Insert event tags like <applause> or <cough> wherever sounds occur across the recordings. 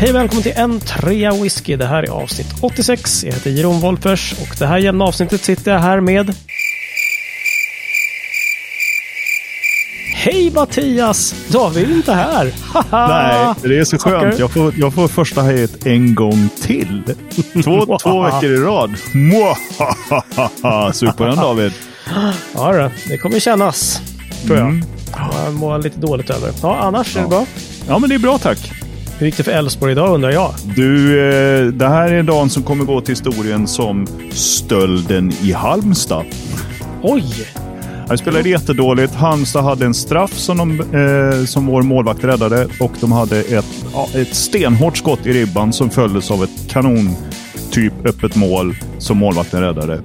Hej välkommen till en trea whisky. Det här är avsnitt 86. Jag heter Jeroen Wolfers och det här jämna avsnittet sitter jag här med Hej Mattias! David är inte här. Nej, det är så skönt. Jag får, jag får första hejet en gång till. Två, <laughs> två veckor i rad. <laughs> Super den David. Ja, det, det kommer kännas. Tror jag. Mm. Jag mår lite dåligt över. Ja, annars ja. är det bra. Ja, men det är bra tack. Hur gick det för Elfsborg idag undrar jag? Du, eh, det här är dagen som kommer gå till historien som stölden i Halmstad. Oj! De spelade jättedåligt. Halmstad hade en straff som, de, eh, som vår målvakt räddade och de hade ett, ja, ett stenhårt skott i ribban som följdes av ett kanon typ öppet mål som målvakten räddade.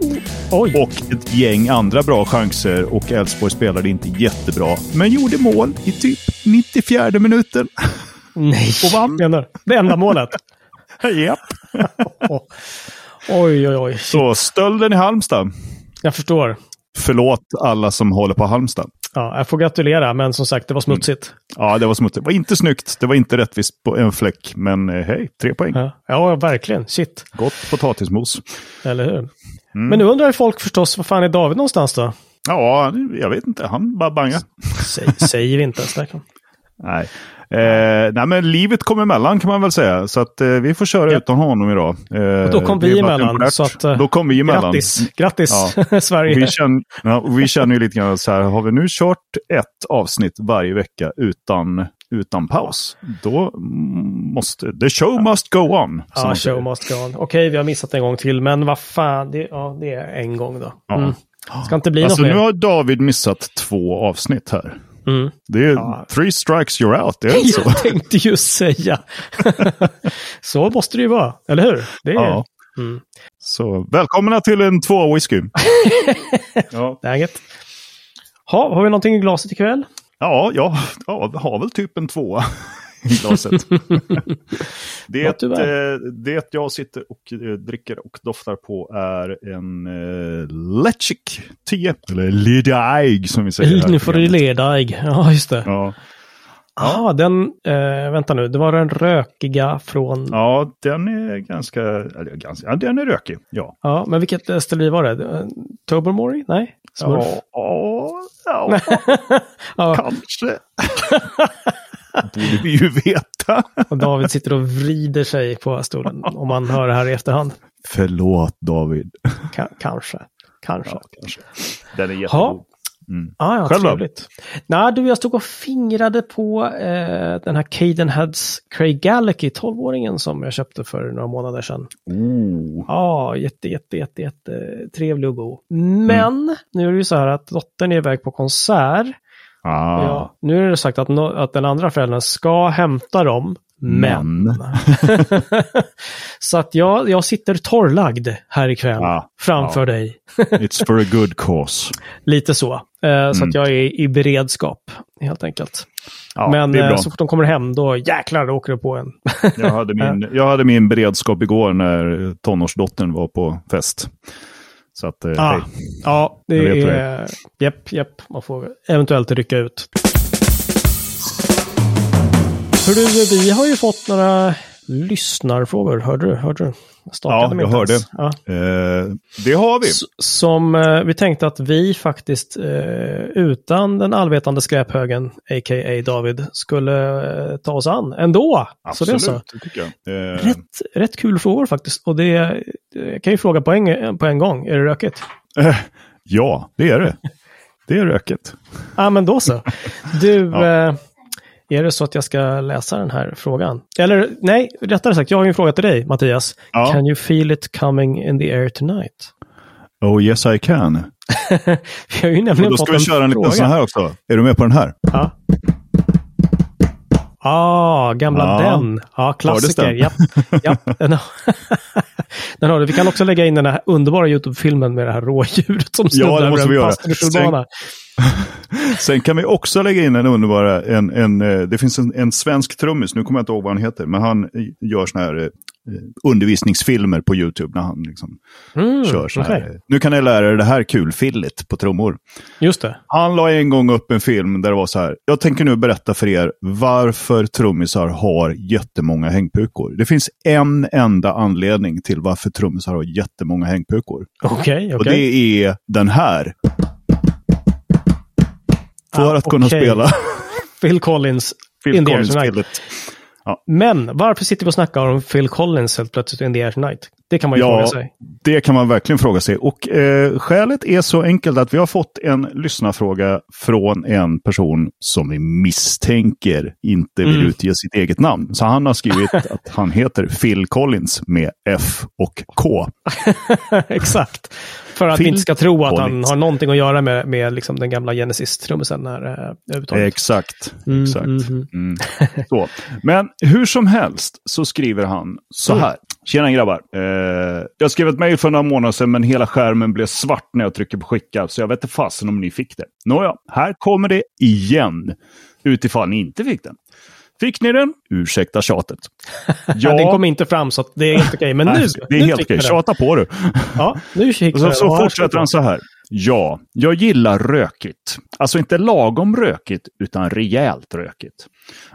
Oj. Och ett gäng andra bra chanser och Elfsborg spelade inte jättebra. Men gjorde mål i typ 94 minuten. <laughs> Nej, och vann. Menar, det enda målet? <laughs> Japp. oj, oj, oj. Så stölden i Halmstad. Jag förstår. Förlåt alla som håller på Halmstad. Ja, jag får gratulera, men som sagt, det var smutsigt. Mm. Ja, det var smutsigt. Det var inte snyggt. Det var inte rättvist på en fläck, men eh, hej, tre poäng. Ja, ja verkligen. Shit. Gott potatismos. Eller hur? Mm. Men nu undrar folk förstås, vad fan är David någonstans då? Ja, jag vet inte. Han bara bangar. Säg, säger vi inte ens. Nej. Eh, nej, men livet kom emellan kan man väl säga. Så att eh, vi får köra ja. utan honom idag. Eh, och då kom vi emellan. Så att, då kom vi emellan. Grattis, grattis ja. <laughs> Sverige. Vi känner, ja, vi känner ju lite grann så här, har vi nu kört ett avsnitt varje vecka utan, utan paus, då måste, the show must go on. Ja, show must go on. Okej, okay, vi har missat en gång till, men vad fan, det, ja, det är en gång då. Mm. Ska inte bli alltså, något mer. Nu har David missat två avsnitt här. Mm. Det är ja. three strikes you're out, det är så. Jag tänkte just säga. <laughs> så måste det ju vara, eller hur? Det är... Ja. Mm. Så välkomna till en två whisky. <laughs> ja. Läget? Ha, har vi någonting i glaset ikväll? Ja, ja, ja, har väl typ en tvåa i glaset. <laughs> det, ja, eh, det jag sitter och eh, dricker och doftar på är en eh, Letchik 10. Eller Ledaig som vi säger. Nu får du Ledaig. Ja, just det. Ja. Ja, ah, den, eh, vänta nu, det var den rökiga från... Ja, den är ganska, eller ganska, ja, den är rökig, ja. Ja, men vilket destilleri var det? Tobermory? Nej? Smurf? Ja, ja, ja. <laughs> kanske. <laughs> borde vi ju veta. och David sitter och vrider sig på stolen om man hör det här i efterhand. Förlåt David. K kanske. Kanske. Ja, kanske. Den är jättegod. Mm. Ah, ja, Själv trevligt. Nej, du, jag stod och fingrade på eh, den här Cadenheads Craig Gallagher, 12-åringen som jag köpte för några månader sedan. Ja, ah, jätte, jätte, jätte, jätte trevlig och god. Men mm. nu är det ju så här att dottern är iväg på konsert Ah. Ja, nu är det sagt att, no att den andra föräldern ska hämta dem, men. men. <laughs> så att jag, jag sitter torrlagd här ikväll ah. framför ah. dig. <laughs> It's for a good cause. Lite så. Eh, mm. Så att mm. jag är i beredskap, helt enkelt. Ja, men eh, så fort de kommer hem, då jäklar, då åker det på en. jag, hade <laughs> min, jag hade min beredskap igår när tonårsdottern var på fest. Så att, eh, ah, hej. Ja, det är... Japp, japp. Man får eventuellt rycka ut. Hörru, vi har ju fått några lyssnarfrågor. Hörde du? Hörde du? Ja, jag hörde. Ja. Eh, det har vi. S som eh, vi tänkte att vi faktiskt eh, utan den allvetande skräphögen, a.k.a. David, skulle eh, ta oss an ändå. Absolut, så det, så. det tycker jag. Eh. Rätt, rätt kul frågor faktiskt. Och det jag kan ju fråga på en, på en gång. Är det rökigt? Eh, ja, det är det. Det är rökigt. Ja, men då så. Du, ja. Är det så att jag ska läsa den här frågan? Eller nej, rättare sagt, jag har ju en fråga till dig, Mattias. Ja. Can you feel it coming in the air tonight? Oh yes I can. <laughs> vi har ju nämligen Och då ska vi köra en liten sån här också. Är du med på den här? Ja. Ah, gamla ja. den. Ja, klassiker. Japp, japp. <laughs> Den, <laughs> den har du. Vi kan också lägga in den här underbara YouTube-filmen med det här rådjuret som snuddar ja, över en basketbollbana. <laughs> Sen kan vi också lägga in en underbara, en, en, eh, det finns en, en svensk trummis, nu kommer jag inte ihåg vad han heter, men han gör sådana här Eh, undervisningsfilmer på YouTube när han liksom mm, kör så här. Okay. Nu kan ni lära er det här kulfillet på trummor. Just det. Han la en gång upp en film där det var så här. Jag tänker nu berätta för er varför trummisar har jättemånga hängpukor. Det finns en enda anledning till varför trummisar har jättemånga hängpukor. Okej, okay, okej. Okay. Och det är den här. För ah, att kunna spela. <laughs> Phil Collins. Phil Collins-spelet. Ja. Men varför sitter vi och snackar om Phil Collins helt plötsligt i The Air Night? Det kan man ju ja, fråga sig. Det kan man verkligen fråga sig. Och eh, skälet är så enkelt att vi har fått en lyssnarfråga från en person som vi misstänker inte vill mm. utge sitt eget namn. Så han har skrivit <laughs> att han heter Phil Collins med F och K. <laughs> Exakt. För att Phil vi inte ska tro att han har någonting att göra med, med liksom den gamla Genesis-trummisen. Eh, exakt. Mm, exakt. Mm, mm. mm. så. Men hur som helst så skriver han så mm. här. Tjena grabbar. Eh, jag skrev ett mejl för några månader sedan men hela skärmen blev svart när jag trycker på skicka. Så jag vet inte fasen om ni fick det. Nåja, här kommer det igen. Utifall ni inte fick den. Fick ni den? Ursäkta tjatet. <laughs> Ja, den kom inte fram så det är inte okej. Men nu, det är nu helt okej. Tjata på du. Ja, nu fick <laughs> så, så fortsätter han så här. Ja, jag gillar rökigt. Alltså inte lagom rökigt, utan rejält rökigt.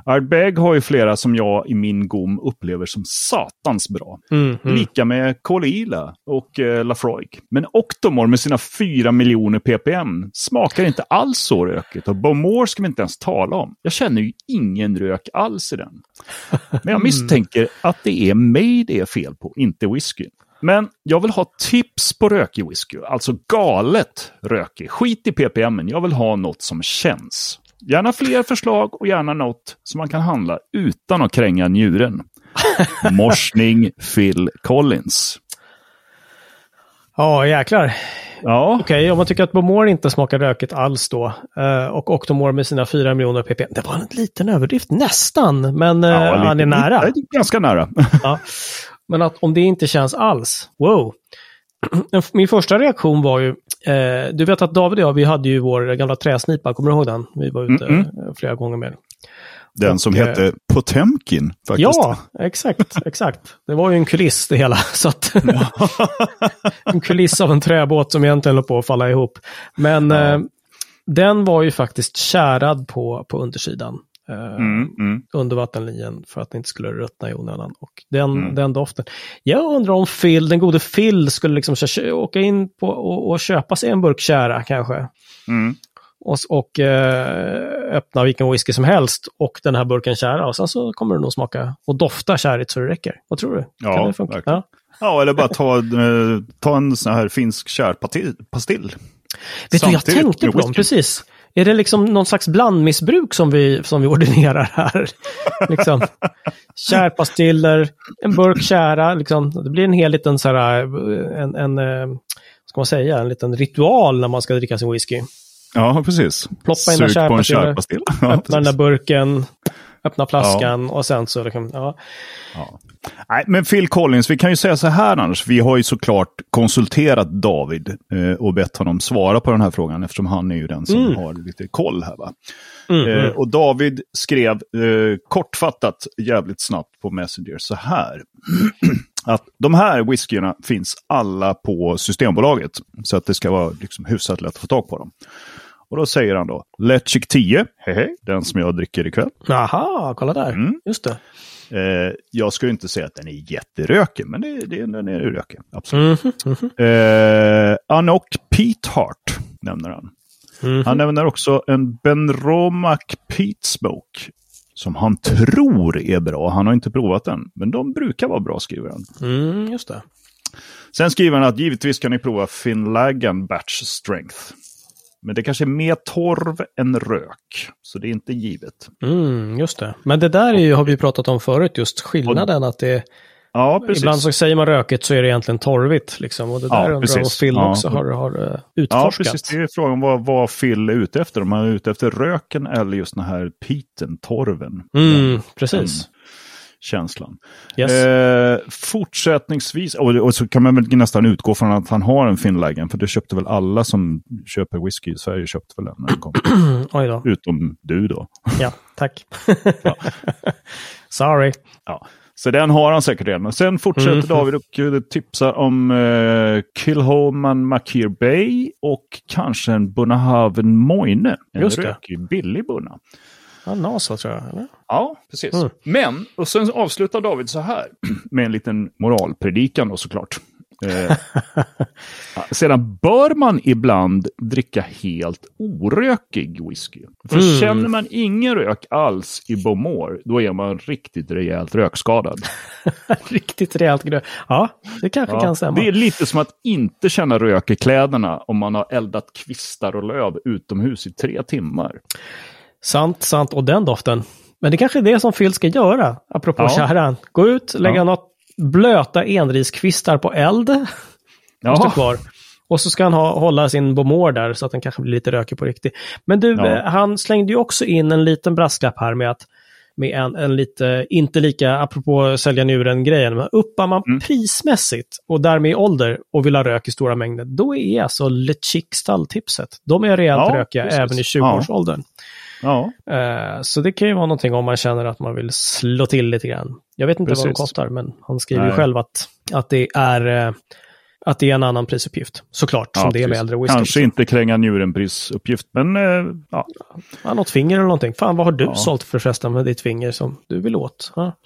Ardbeg har ju flera som jag i min gom upplever som satans bra. Mm, mm. Lika med Colila och eh, Lafroig. Men Octomore med sina 4 miljoner ppm smakar inte alls så rökigt. Och Bomore ska vi inte ens tala om. Jag känner ju ingen rök alls i den. Men jag <laughs> misstänker att det är mig det är fel på, inte whisky. Men jag vill ha tips på rökig whisky. Alltså galet rökig. Skit i ppm, jag vill ha något som känns. Gärna fler förslag och gärna något som man kan handla utan att kränga njuren. <laughs> Morsning Phil Collins. Ja, jäklar. Ja. Okej, okay, om man tycker att Bomore inte smakar rökigt alls då. Eh, och Octomore med sina 4 miljoner ppm. Det var en liten överdrift, nästan. Men ja, eh, han är nära. Lite, ganska nära. ja. <laughs> Men att om det inte känns alls, wow. <clears throat> Min första reaktion var ju, eh, du vet att David och jag, vi hade ju vår gamla träsnipa, kommer du ihåg den? Vi var ute mm -mm. flera gånger med den och, som hette eh, Potemkin. Faktiskt. Ja, exakt, <laughs> exakt. Det var ju en kuliss det hela. <laughs> Så att <laughs> en kuliss av en träbåt som egentligen höll på att falla ihop. Men ja. eh, den var ju faktiskt kärad på, på undersidan. Eh, mm, mm. under vattenlinjen för att det inte skulle ruttna i onödan. Och den, mm. den doften. Jag undrar om Phil, den gode Phil skulle liksom åka in på och, och köpa sig en burk kära kanske. Mm. Och, och eh, öppna vilken whisky som helst och den här burken kära och sen så kommer det nog smaka och dofta kärigt så det räcker. Vad tror du? Ja, kan det funka? Ja. ja, eller bara ta, eh, ta en sån här finsk kärpastill. Vet du, jag tänkte på dem, precis. Är det liksom någon slags blandmissbruk som vi, som vi ordinerar här? <laughs> liksom, kärpastiller, en burk kära, liksom, det blir en hel liten så här, en, en, eh, ska man säga, en liten ritual när man ska dricka sin whisky. Ja, precis. Ploppa in en kärpastill, <laughs> öppna den där burken, öppna flaskan ja. och sen så... Liksom, ja. ja. Nej, men Phil Collins, vi kan ju säga så här annars. Vi har ju såklart konsulterat David eh, och bett honom svara på den här frågan eftersom han är ju den som mm. har lite koll här. Va? Mm, eh, mm. och David skrev eh, kortfattat jävligt snabbt på Messenger så här. <clears throat> att de här whiskyerna finns alla på Systembolaget. Så att det ska vara liksom hyfsat lätt att få tag på dem. Och då säger han då Letchik 10, hehe, den som jag dricker ikväll. Jaha, kolla där. Mm. Just det. Eh, jag skulle inte säga att den är jätterökig, men det, det, den är rökig. Absolut. Mm -hmm. eh, Anok Pete Hart nämner han. Mm -hmm. Han nämner också en Benromac Pete Smoke. Som han tror är bra. Han har inte provat den. Men de brukar vara bra, skriver han. Mm, just det. Sen skriver han att givetvis kan ni prova Finlagan Batch Strength. Men det kanske är mer torv än rök. Så det är inte givet. Mm, just det. Men det där är ju, har vi pratat om förut, just skillnaden att det Ja, precis. Ibland så säger man rökigt så är det egentligen torvigt. Liksom. Och det där ja, undrar jag om Phil ja. också har, har utforskat. Ja, precis. Det är frågan vad, vad Phil är ute efter. Om han är ute efter röken eller just den här piten, torven. Mm, precis. Känslan. Yes. Eh, fortsättningsvis, och, och, så kan man väl nästan utgå från att han har en Finlagen, för det köpte väl alla som köper whisky i Sverige köpte väl den när den kom. <clears throat> Oj då. Utom du då. Ja, tack. <laughs> ja. <laughs> Sorry. Ja. Så den har han säkert redan. Sen fortsätter mm. David och tipsar om uh, Kilhoman Makir Bay och kanske en Bunnahaven Moine. En Just rökig, det. billig bunna. Ja, NASA tror jag, eller? Ja, precis. Mm. Men, och sen avslutar David så här <clears throat> med en liten moralpredikan då såklart. Eh, <laughs> sedan bör man ibland dricka helt orökig whisky. För mm. känner man ingen rök alls i Bomor, då är man riktigt rejält rökskadad. <laughs> riktigt rejält grö. Ja, det kanske ja, kan stämma. Det är lite som att inte känna rök i kläderna om man har eldat kvistar och löv utomhus i tre timmar. Sant, sant. Och den doften. Men det kanske är det som Phil ska göra, apropå ja. kärran. Gå ut, lägga ja. något blöta enriskvistar på eld. Ja. kvar. Och så ska han ha, hålla sin bomor där så att den kanske blir lite rökig på riktigt. Men du, ja. han slängde ju också in en liten brasklapp här med att med en, en lite, inte lika, apropå sälja njuren-grejen, men uppar man mm. prismässigt och därmed i ålder och vill ha rök i stora mängder, då är alltså Le Chic stalltipset. De är rejält ja, rökiga precis. även i 20-årsåldern. Ja. Uh, så det kan ju vara någonting om man känner att man vill slå till lite grann. Jag vet inte Precis. vad de kostar, men han skriver ju själv att, att det är uh, att det är en annan prisuppgift. Såklart, ja, som det är med äldre whisky. Kanske inte kränga njuren prisuppgift, men uh, ja. ja. Något finger eller någonting. Fan, vad har du ja. sålt för förresten med ditt finger som du vill åt? Ja.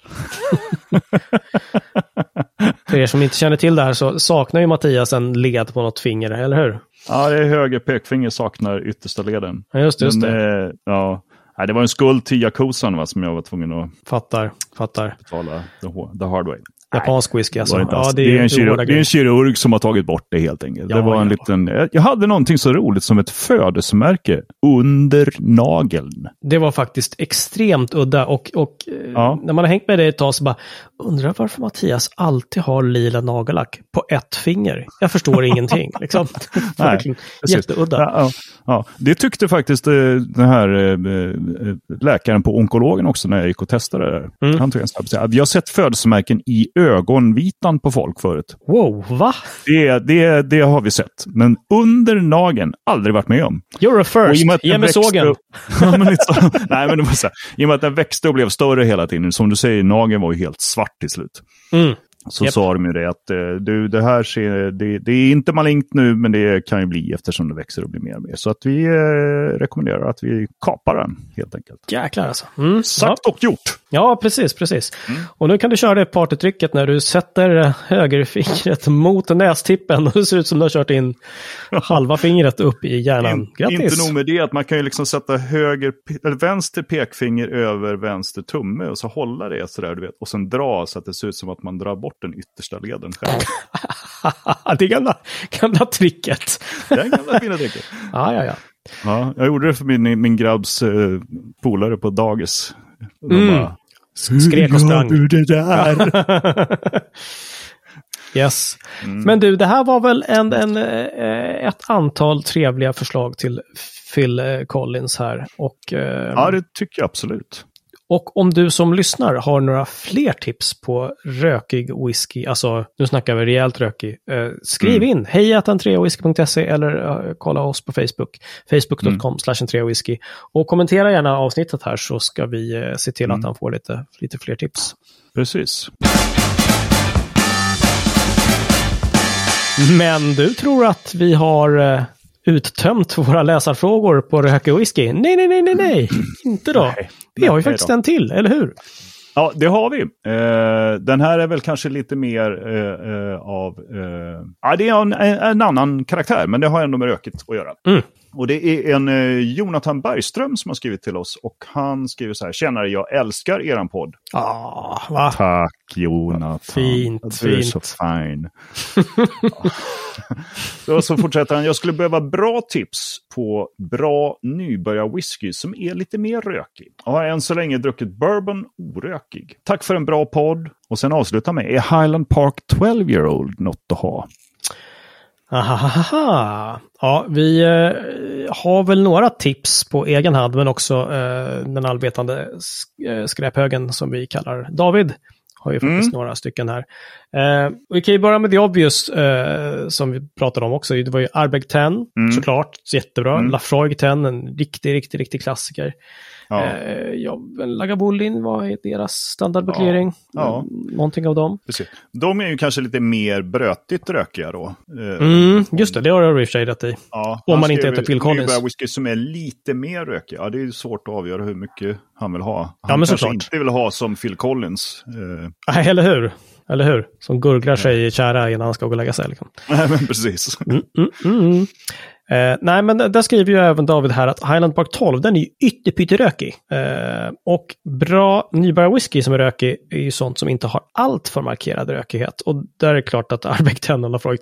<laughs> för er som inte känner till det här så saknar ju Mattias en led på något finger, eller hur? Ja, det är höger pekfinger saknar yttersta leden. Ja, just det. Just det. Eh, ja. Nej, det var en skuld till Yakuzan som jag var tvungen att fattar, fattar. betala the, the hard way. Japansk whisky alltså. Det, ja, det, är, det, är en kirurg, det är en kirurg som har tagit bort det helt enkelt. Ja, det var en ja. liten, jag hade någonting så roligt som ett födelsemärke under nageln. Det var faktiskt extremt udda och, och eh, ja. när man har hängt med det ett tag så bara undrar varför Mattias alltid har lila nagellack på ett finger. Jag förstår <laughs> ingenting. Liksom. Nej, jätteudda. Ja, ja, Det tyckte faktiskt eh, den här äh, läkaren på onkologen också när jag gick och testade det. Mm. Han tog en snabb, jag har sett födelsemärken i ögonvitan på folk förut. Wow, va? Det, det, det har vi sett. Men under nageln, aldrig varit med om. You're a first, ge mig sågen. <laughs> nej, men det var så här, I och med att den växte och blev större hela tiden, som du säger, nageln var ju helt svart svart till slut. Mm. Så yep. sa de ju det att eh, du, det här ser, det, det, är inte malignt nu, men det kan ju bli eftersom det växer och blir mer och mer. Så att vi eh, rekommenderar att vi kapar den helt enkelt. Jäklar alltså. Mm. Sagt ja. och gjort. Ja, precis, precis. Mm. Och nu kan du köra det partytrycket när du sätter högerfingret <laughs> mot nästippen och det ser ut som du har kört in halva fingret upp i hjärnan. Grattis! Inte nog med det, att man kan ju liksom sätta höger, eller vänster pekfinger över vänster tumme och så hålla det sådär, du vet, och sen dra så att det ser ut som att man drar bort den yttersta leden själv. <laughs> det gamla, gamla tricket. det gamla fina tricket. ja, ja, ja. Ja, jag gjorde det för min, min grabbs eh, polare på dagis. De mm. bara, Skrek och sprang. Hur det där? <laughs> yes. Mm. Men du, det här var väl en, en, eh, ett antal trevliga förslag till Phil eh, Collins här. Och, eh, ja, det tycker jag absolut. Och om du som lyssnar har några fler tips på rökig whisky, alltså nu snackar vi rejält rökig, eh, skriv mm. in hejatentreawhisky.se eller eh, kolla oss på Facebook, facebook.com mm. whisky och kommentera gärna avsnittet här så ska vi eh, se till mm. att han får lite, lite fler tips. Precis. Men du tror att vi har eh, uttömt våra läsarfrågor på rökig whisky? Nej, nej, nej, nej, nej, <clears throat> inte då. Nej. Vi har ju faktiskt en till, eller hur? Ja, det har vi. Eh, den här är väl kanske lite mer eh, eh av... Eh, ja, det är en, en, annan karaktär, men det har ändå med rökigt att göra. Mm. Och det är en eh, Jonathan Bergström som har skrivit till oss och han skriver så här. Tjenare, jag älskar eran podd. Ah, va? Tack Jonathan. Fint, du fint. är så fin. och <laughs> <laughs> så fortsätter han. Jag skulle behöva bra tips på bra nybörjarwhisky som är lite mer rökig. Jag har än så länge druckit bourbon orökig. Tack för en bra podd. Och sen avslutar med, är Highland Park 12 year old något att ha? Ahahaha. Ja, vi eh, har väl några tips på egen hand, men också eh, den allvetande eh, skräphögen som vi kallar David. Har ju faktiskt mm. några stycken här. Eh, vi kan ju börja med The Obvious eh, som vi pratade om också. Det var ju Arbeg 10, mm. såklart, jättebra. Mm. Lafroig 10, en riktig, riktig, riktig klassiker. Ja. Eh, ja, Lagavulin, är deras standardbuklering? Ja. ja. Mm, någonting av dem. Precis. De är ju kanske lite mer brötigt rökiga då. Eh, mm, just det, det har jag i och för sig rätt i. Ja, Om man inte heter Phil Collins. whisky som är lite mer rökig. Ja, det är svårt att avgöra hur mycket han vill ha. Han ja, men kanske inte vill ha som Phil Collins. Eh. Eller hur? Eller hur? Som gurglar sig i kära innan han ska gå och lägga sig. Liksom. <laughs> Nej, men precis. Mm, mm, mm. Eh, nej, men där skriver ju även David här att Highland Park 12, den är ju ytterpytterökig. Eh, och bra nybörjarwhisky som är rökig är ju sånt som inte har allt för markerad rökighet. Och där är det klart att <laughs> Arbeck 10 och Lafroig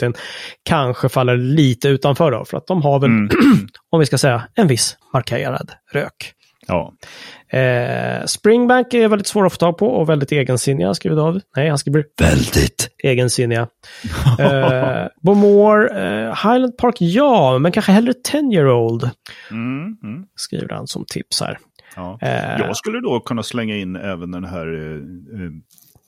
kanske faller lite utanför då, för att de har väl, mm. <clears throat> om vi ska säga, en viss markerad rök. Ja. Eh, Springbank är väldigt svår att få tag på och väldigt egensinniga, skriver David. Nej, han skriver väldigt egensinniga. <laughs> eh, Bomore, eh, Highland Park, ja, men kanske hellre 10 year old. Mm, mm. Skriver han som tips här. Ja. Eh, Jag skulle då kunna slänga in även den här eh, eh,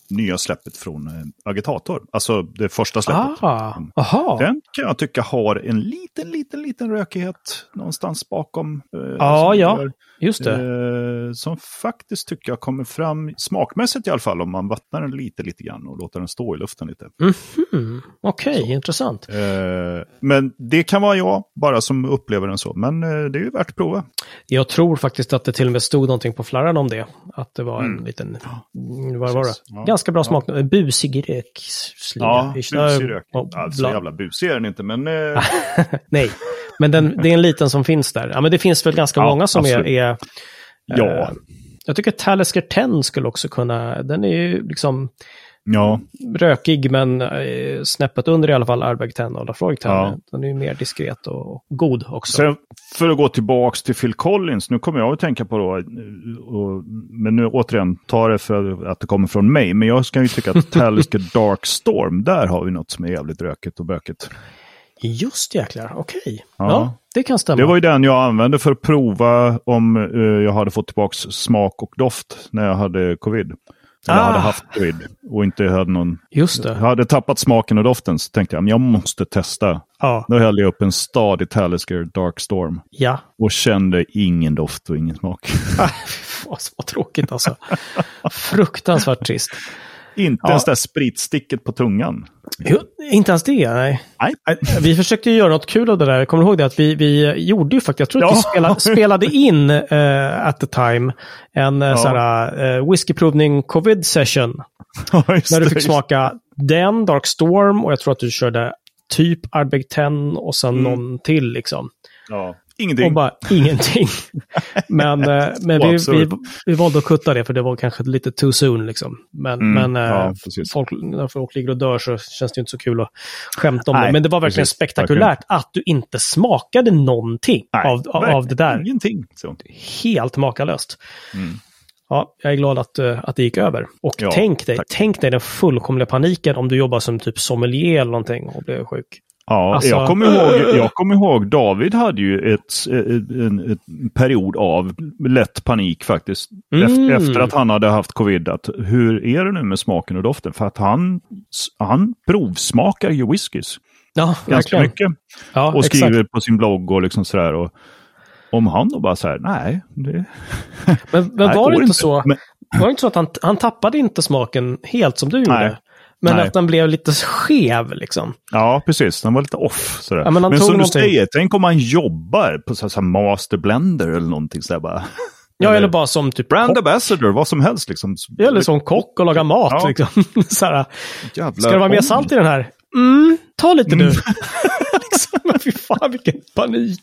nya släppet från eh, Agitator. Alltså det första släppet. Ah, aha. Den kan jag tycka har en liten, liten, liten rökighet någonstans bakom. Eh, ja, ja, gör, just det. Eh, som faktiskt tycker jag kommer fram, smakmässigt i alla fall, om man vattnar den lite, lite grann och låter den stå i luften lite. Mm -hmm. Okej, okay, intressant. Eh, men det kan vara jag, bara som upplever den så. Men eh, det är ju värt att prova. Jag tror faktiskt att det till och med stod någonting på flarran om det. Att det var en mm. liten, vad var det? Ja ganska bra smak. Ja. Busig rök. Ja, busig rök. Ja, så jävla busig är den inte, men... Eh... <laughs> Nej, men den, det är en liten som finns där. Ja, men det finns väl ganska ja, många som absolut. är... är ja. Eh, jag tycker Talisker 10 skulle också kunna... Den är ju liksom Ja. Rökig men eh, snäppet under i alla fall Arbeg 10 och Lafroig 10. Ja. Den är ju mer diskret och god också. Sen, för att gå tillbaka till Phil Collins, nu kommer jag att tänka på då, och, men nu återigen, ta det för att det kommer från mig, men jag ska ju tycka att <laughs> Talisker Dark Storm, där har vi något som är jävligt rökigt och bökigt. Just jäklar, okej. Okay. Ja. ja. det kan stämma. Det var ju den jag använde för att prova om uh, jag hade fått tillbaka smak och doft när jag hade covid. Eller ah. hade haft covid och inte hade någon... Just det. Hade tappat smaken och doften så tänkte jag men jag måste testa. Ja. Då hällde jag upp en stadig Talisker Dark Storm. Ja. Och kände ingen doft och ingen smak. <laughs> vad, vad tråkigt alltså. Fruktansvärt trist. Inte ja. ens det spritsticket på tungan. Jo, inte ens det, nej. nej. Vi försökte göra något kul av det där. Kommer du ihåg det? Att vi, vi gjorde ju faktiskt, jag tror ja. att vi spelade, <laughs> spelade in uh, at the time en uh, ja. såhär, uh, whiskyprovning covid session. Ja, när du fick smaka den, Dark Storm och jag tror att du körde typ Arbeg 10 och sen mm. någon till liksom. Ja. Ingenting. Och bara ingenting. <laughs> men eh, men vi, vi, vi valde att kutta det för det var kanske lite too soon. Liksom. Men, mm, men ja, eh, folk, när folk ligger och dör så känns det inte så kul att skämta om Nej, det. Men det var verkligen precis, spektakulärt att du inte smakade någonting Nej, av, av det där. Ingenting. Så. Helt makalöst. Mm. Ja, jag är glad att, eh, att det gick över. Och ja, tänk, dig, tänk dig den fullkomliga paniken om du jobbar som typ sommelier eller någonting och blir sjuk. Ja, alltså... jag, kommer ihåg, jag kommer ihåg David hade ju ett, en, en period av lätt panik faktiskt. Mm. Efter att han hade haft covid. Att, hur är det nu med smaken och doften? För att han, han provsmakar ju whiskys. Ja, Ganska mycket. Ja, och skriver exakt. på sin blogg och liksom sådär. Och, om han då bara säger nej. Det... Men, men <laughs> var det inte så? Men... Var det inte så att han, han tappade inte smaken helt som du gjorde? Nej. Men Nej. att den blev lite skev liksom. Ja, precis. Den var lite off. Sådär. Ja, men, men som någonting... du säger, tänk om man jobbar på så här master blender eller någonting sådär bara. <laughs> Ja, eller, eller bara som typ Brand ambassador, vad som helst liksom. Eller som kock och laga mat ja. liksom. <laughs> så Ska det vara mer salt i den här? Mm, ta lite mm. nu. <laughs> liksom, fy fan vilken panik.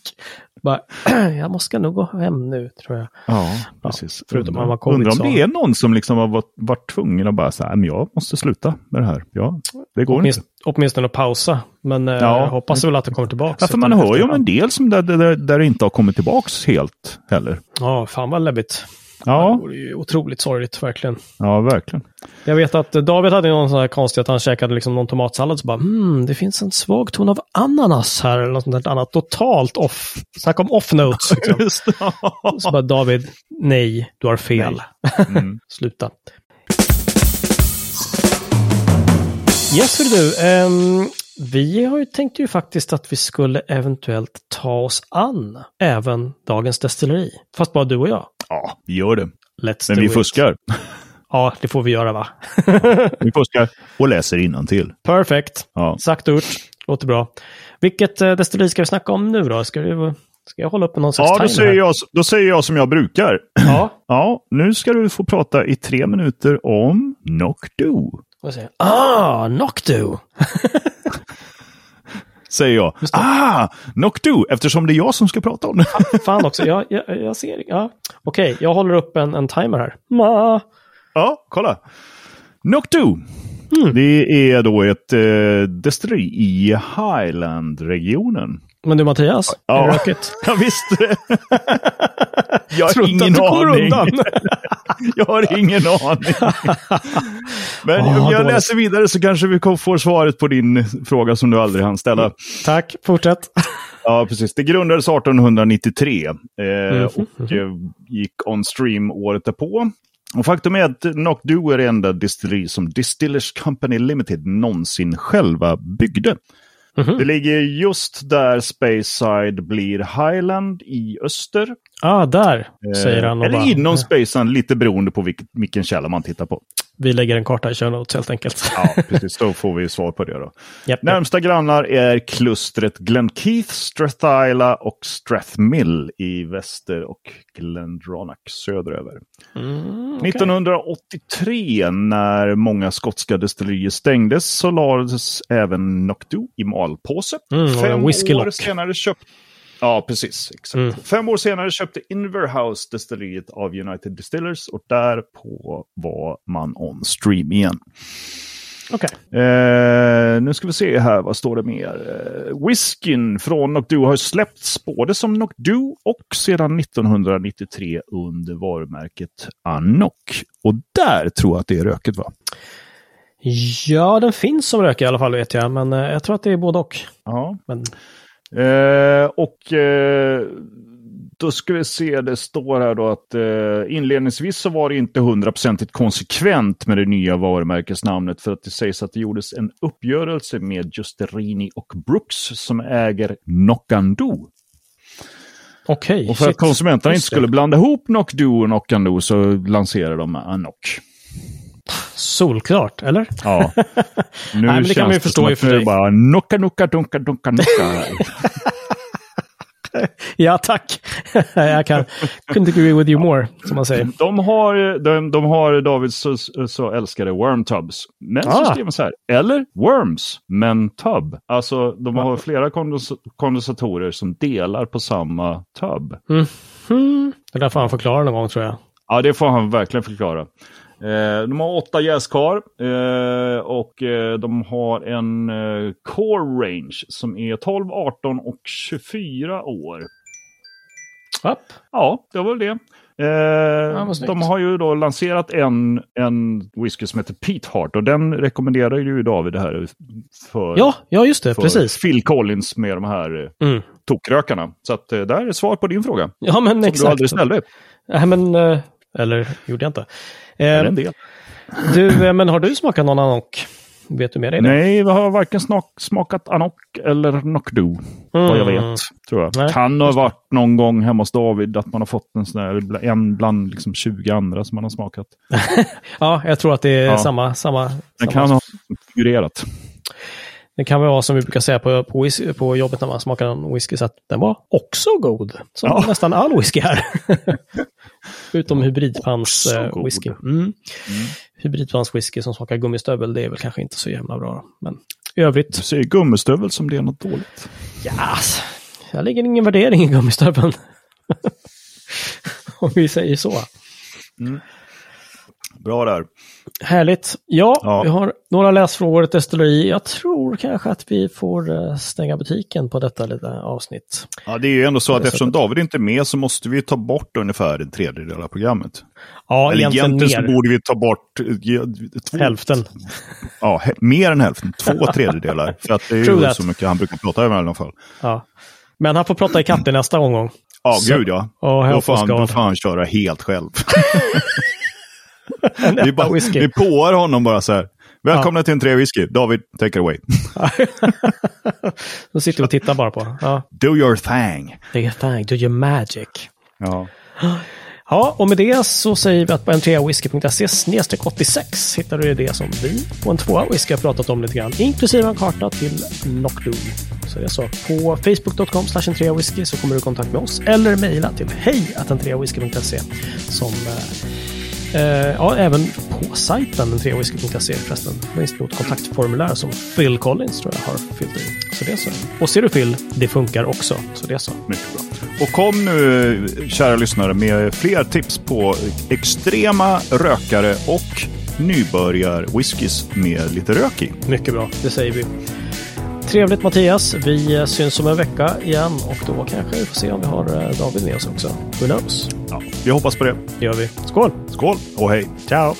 Bara, <clears throat> jag måste nog gå hem nu, tror jag. Ja, precis. Ja, förutom undrar, man undrar om det är någon som liksom har varit, varit tvungen att bara säga, men jag måste sluta med det här. Ja, det går Åtminst, inte. Åtminstone att pausa, men eh, ja. jag hoppas väl att det kommer tillbaka. Ja, för man hör ju om en del som där, där, där det inte har kommit tillbaka helt heller. Ja, fan vad läbbigt. Ja. Det vore ju otroligt sorgligt, verkligen. Ja, verkligen. Jag vet att David hade någon sån här konstig att han käkade liksom någon tomatsallad så bara hmm, det finns en svag ton av ananas här eller något sånt annat. Totalt off. Snacka om off notes. <laughs> Liksom. Just det. Så bara David, nej, du har fel. Mm. <laughs> Sluta. Yes, hör du. ehm, vi har ju tänkt ju faktiskt att vi skulle eventuellt ta oss an även dagens destilleri. Fast bara du och jag. Ja, vi gör det. Let's Men vi it. fuskar. <laughs> Ja, det får vi göra va? Vi fuskar och läser till. Perfekt. Ja. Sagt och gjort. Låter bra. Vilket eh, destilleri ska vi snacka om nu då? Ska, vi, ska jag hålla upp någon slags Ja, då säger, här? jag, då säger jag som jag brukar. Ja. <clears throat> Ja, nu ska du få prata i tre minuter om jag? Ah, Noctu! <laughs> Säger jag. Ah, Knockdo, eftersom det är jag som ska prata om det. Fan också, jag, jag, jag ser ja. Okej, jag håller upp en, en timer här. Ma. Ja, kolla. Knockdo. Det är då ett eh, destilleri i Highland-regionen. Men du Mattias, Ja. är det rökigt? <laughs> Jag visste det. <laughs> Jag har ingen att du aning. undan. <laughs> Jag har ingen aning. Men Åh, om jag dåligt. läser vidare så kanske vi får svaret på din fråga som du aldrig hann ställa. Tack, fortsätt. Ja, precis. Det grundades 1893 eh, Mhm, och eh, gick on stream året därpå. Och faktum är att Knockdo är det enda distilleri som Distillers Company Limited någonsin själva byggde. Mhm. Det ligger just där Speyside blir Highland i öster. Ah, där, säger Eh, han. Och Eller bara, inom Speyside, lite beroende på vilken källa man tittar på. Vi lägger en karta i show notes helt enkelt. <laughs> Ja, precis. Då får vi svar på det då. Japp, Närmsta grannar är klustret Glenkeith, Strathyla och Strathmill i väster och Glendronach söderöver. Mm, okej. 1983 när många skotska destillerier stängdes så lades även Knockdo i malpåse. Mm, Fem år senare köpte Ja, precis. Exakt. Mm. Fem år senare köpte Inverhouse destilleriet av United Distillers och därpå var man on stream igen. Okej. Eh, nu ska vi se här, vad står det mer? Eh, whiskyn från Knockdo har släppts både som Knockdo och sedan 1993 under varumärket Anok. Och där tror jag att det är röket va? Ja, den finns som rök i alla fall vet jag, men eh, jag tror att det är både och. Ja. Men, Eh, och eh, då ska vi se, det står här då att eh, inledningsvis så var det inte hundraprocentigt konsekvent med det nya varumärkesnamnet för att det sägs att det gjordes en uppgörelse med Justerini och Brooks som äger Knockando. Okej, Och för att shit. konsumenterna inte Just det. skulle blanda ihop Knockdo och Knockando så lanserade de Anok. Solklart, eller? Ja. <laughs> Nu men det kan man ju förstå i och för sig. bara Nocka, Nocka, Donka, Donka, Nocka. <laughs> Ja, tack. <laughs> jag kan couldn't agree with you more, som man säger. De har, de, de har Davids så, så älskade wormtubs. Men Ah. så skriver man så här, eller worms, men tub. Alltså de har flera kondens, kondensatorer som delar på samma tub. Hmm. Det där får han förklara någon gång tror jag. Ja, det får han verkligen förklara. Eh, de har åtta jäskar eh, och eh, de har en core range som är 12, 18 och 24 år. Upp. Ja, det var väl det. Eh, de har ju då lanserat en, en whisky som heter Pete Heart och den rekommenderar ju David det här för, Ja, ja just det, precis. Phil Collins med de här Mm. tokrökarna. Så att, där är svar på din fråga. Ja, men Som du exakt. aldrig ställde. Nej, men, eller gjorde jag inte. Eh, en del. du, eh, men har du smakat någon anok? Vet du mer? Nej, vi har varken smakat Anok eller Knockdo. Vad jag Mm. vet, tror jag. Nej, kan ha varit någon gång hemma hos David att man har fått en sån där, en bland liksom 20 andra som man har smakat. <laughs> Ja, jag tror att det är Ja. samma. samma, Den samma. kan ha figurerat. Det kan väl vara som vi brukar säga på, på, på jobbet när man smakar en whisky, så att den var också god. Som Ja. nästan all whisky här. <laughs> Utom hybridpans eh, whisky. Mm. Hybridpans whisky som smakar gummistövel, det är väl kanske inte så jävla bra. Men i övrigt, Du säger gummistövel som det är något dåligt. ja, alltså, jag lägger ingen värdering i gummistöveln. <laughs> Om vi säger så. Bra där. Härligt. Ja, ja, vi har några läsfrågor, ett destilleri. Jag tror kanske att vi får eh, stänga butiken på detta lilla avsnitt. Ja, det är ju ändå så att eftersom David inte är med så måste vi ta bort ungefär en tredjedel av programmet. Ja, Eller egentligen, egentligen så borde vi ta bort två, hälften. Ja, mer än hälften. Två <laughs> tredjedelar. För att det är ju så mycket han brukar prata över i alla fall. Ja. Men han får prata i katten nästa omgång. Ja, så. gud ja. Och då, får han, då får han köra helt själv. <laughs> <laughs> vi, bara, vi påar honom bara så här. Välkomna ja. till en tre whisky. David, take it away. <laughs> Då sitter vi och tittar bara på. Ja. Do your thing. Do your thing, do your magic. Ja. <gasps> Ja, och med det så säger vi att på n3whisky.se 86 hittar du det som vi på en tvåa whisky har pratat om lite grann, inklusive en karta till Knockdoon. Så det är så. På facebook.com whisky så kommer du i kontakt med oss eller mejla till hej whisky.se som eh, ja, även på sajten, treawhisky.se förresten, finns det ett kontaktformulär som Phil Collins tror jag har fyllt i. Så det är så. Och ser du Phil, det funkar också. Så det är så. Mycket bra. Och kom nu, kära lyssnare, med fler tips på extrema rökare och nybörjar-whiskys med lite rök i. Mycket bra, det säger vi. Trevligt Mattias. Vi syns om en vecka igen och då kanske vi får se om vi har eh, David med oss också. Who knows? Ja, vi hoppas på det. Det gör vi. Skål! Skål och hej! Ciao!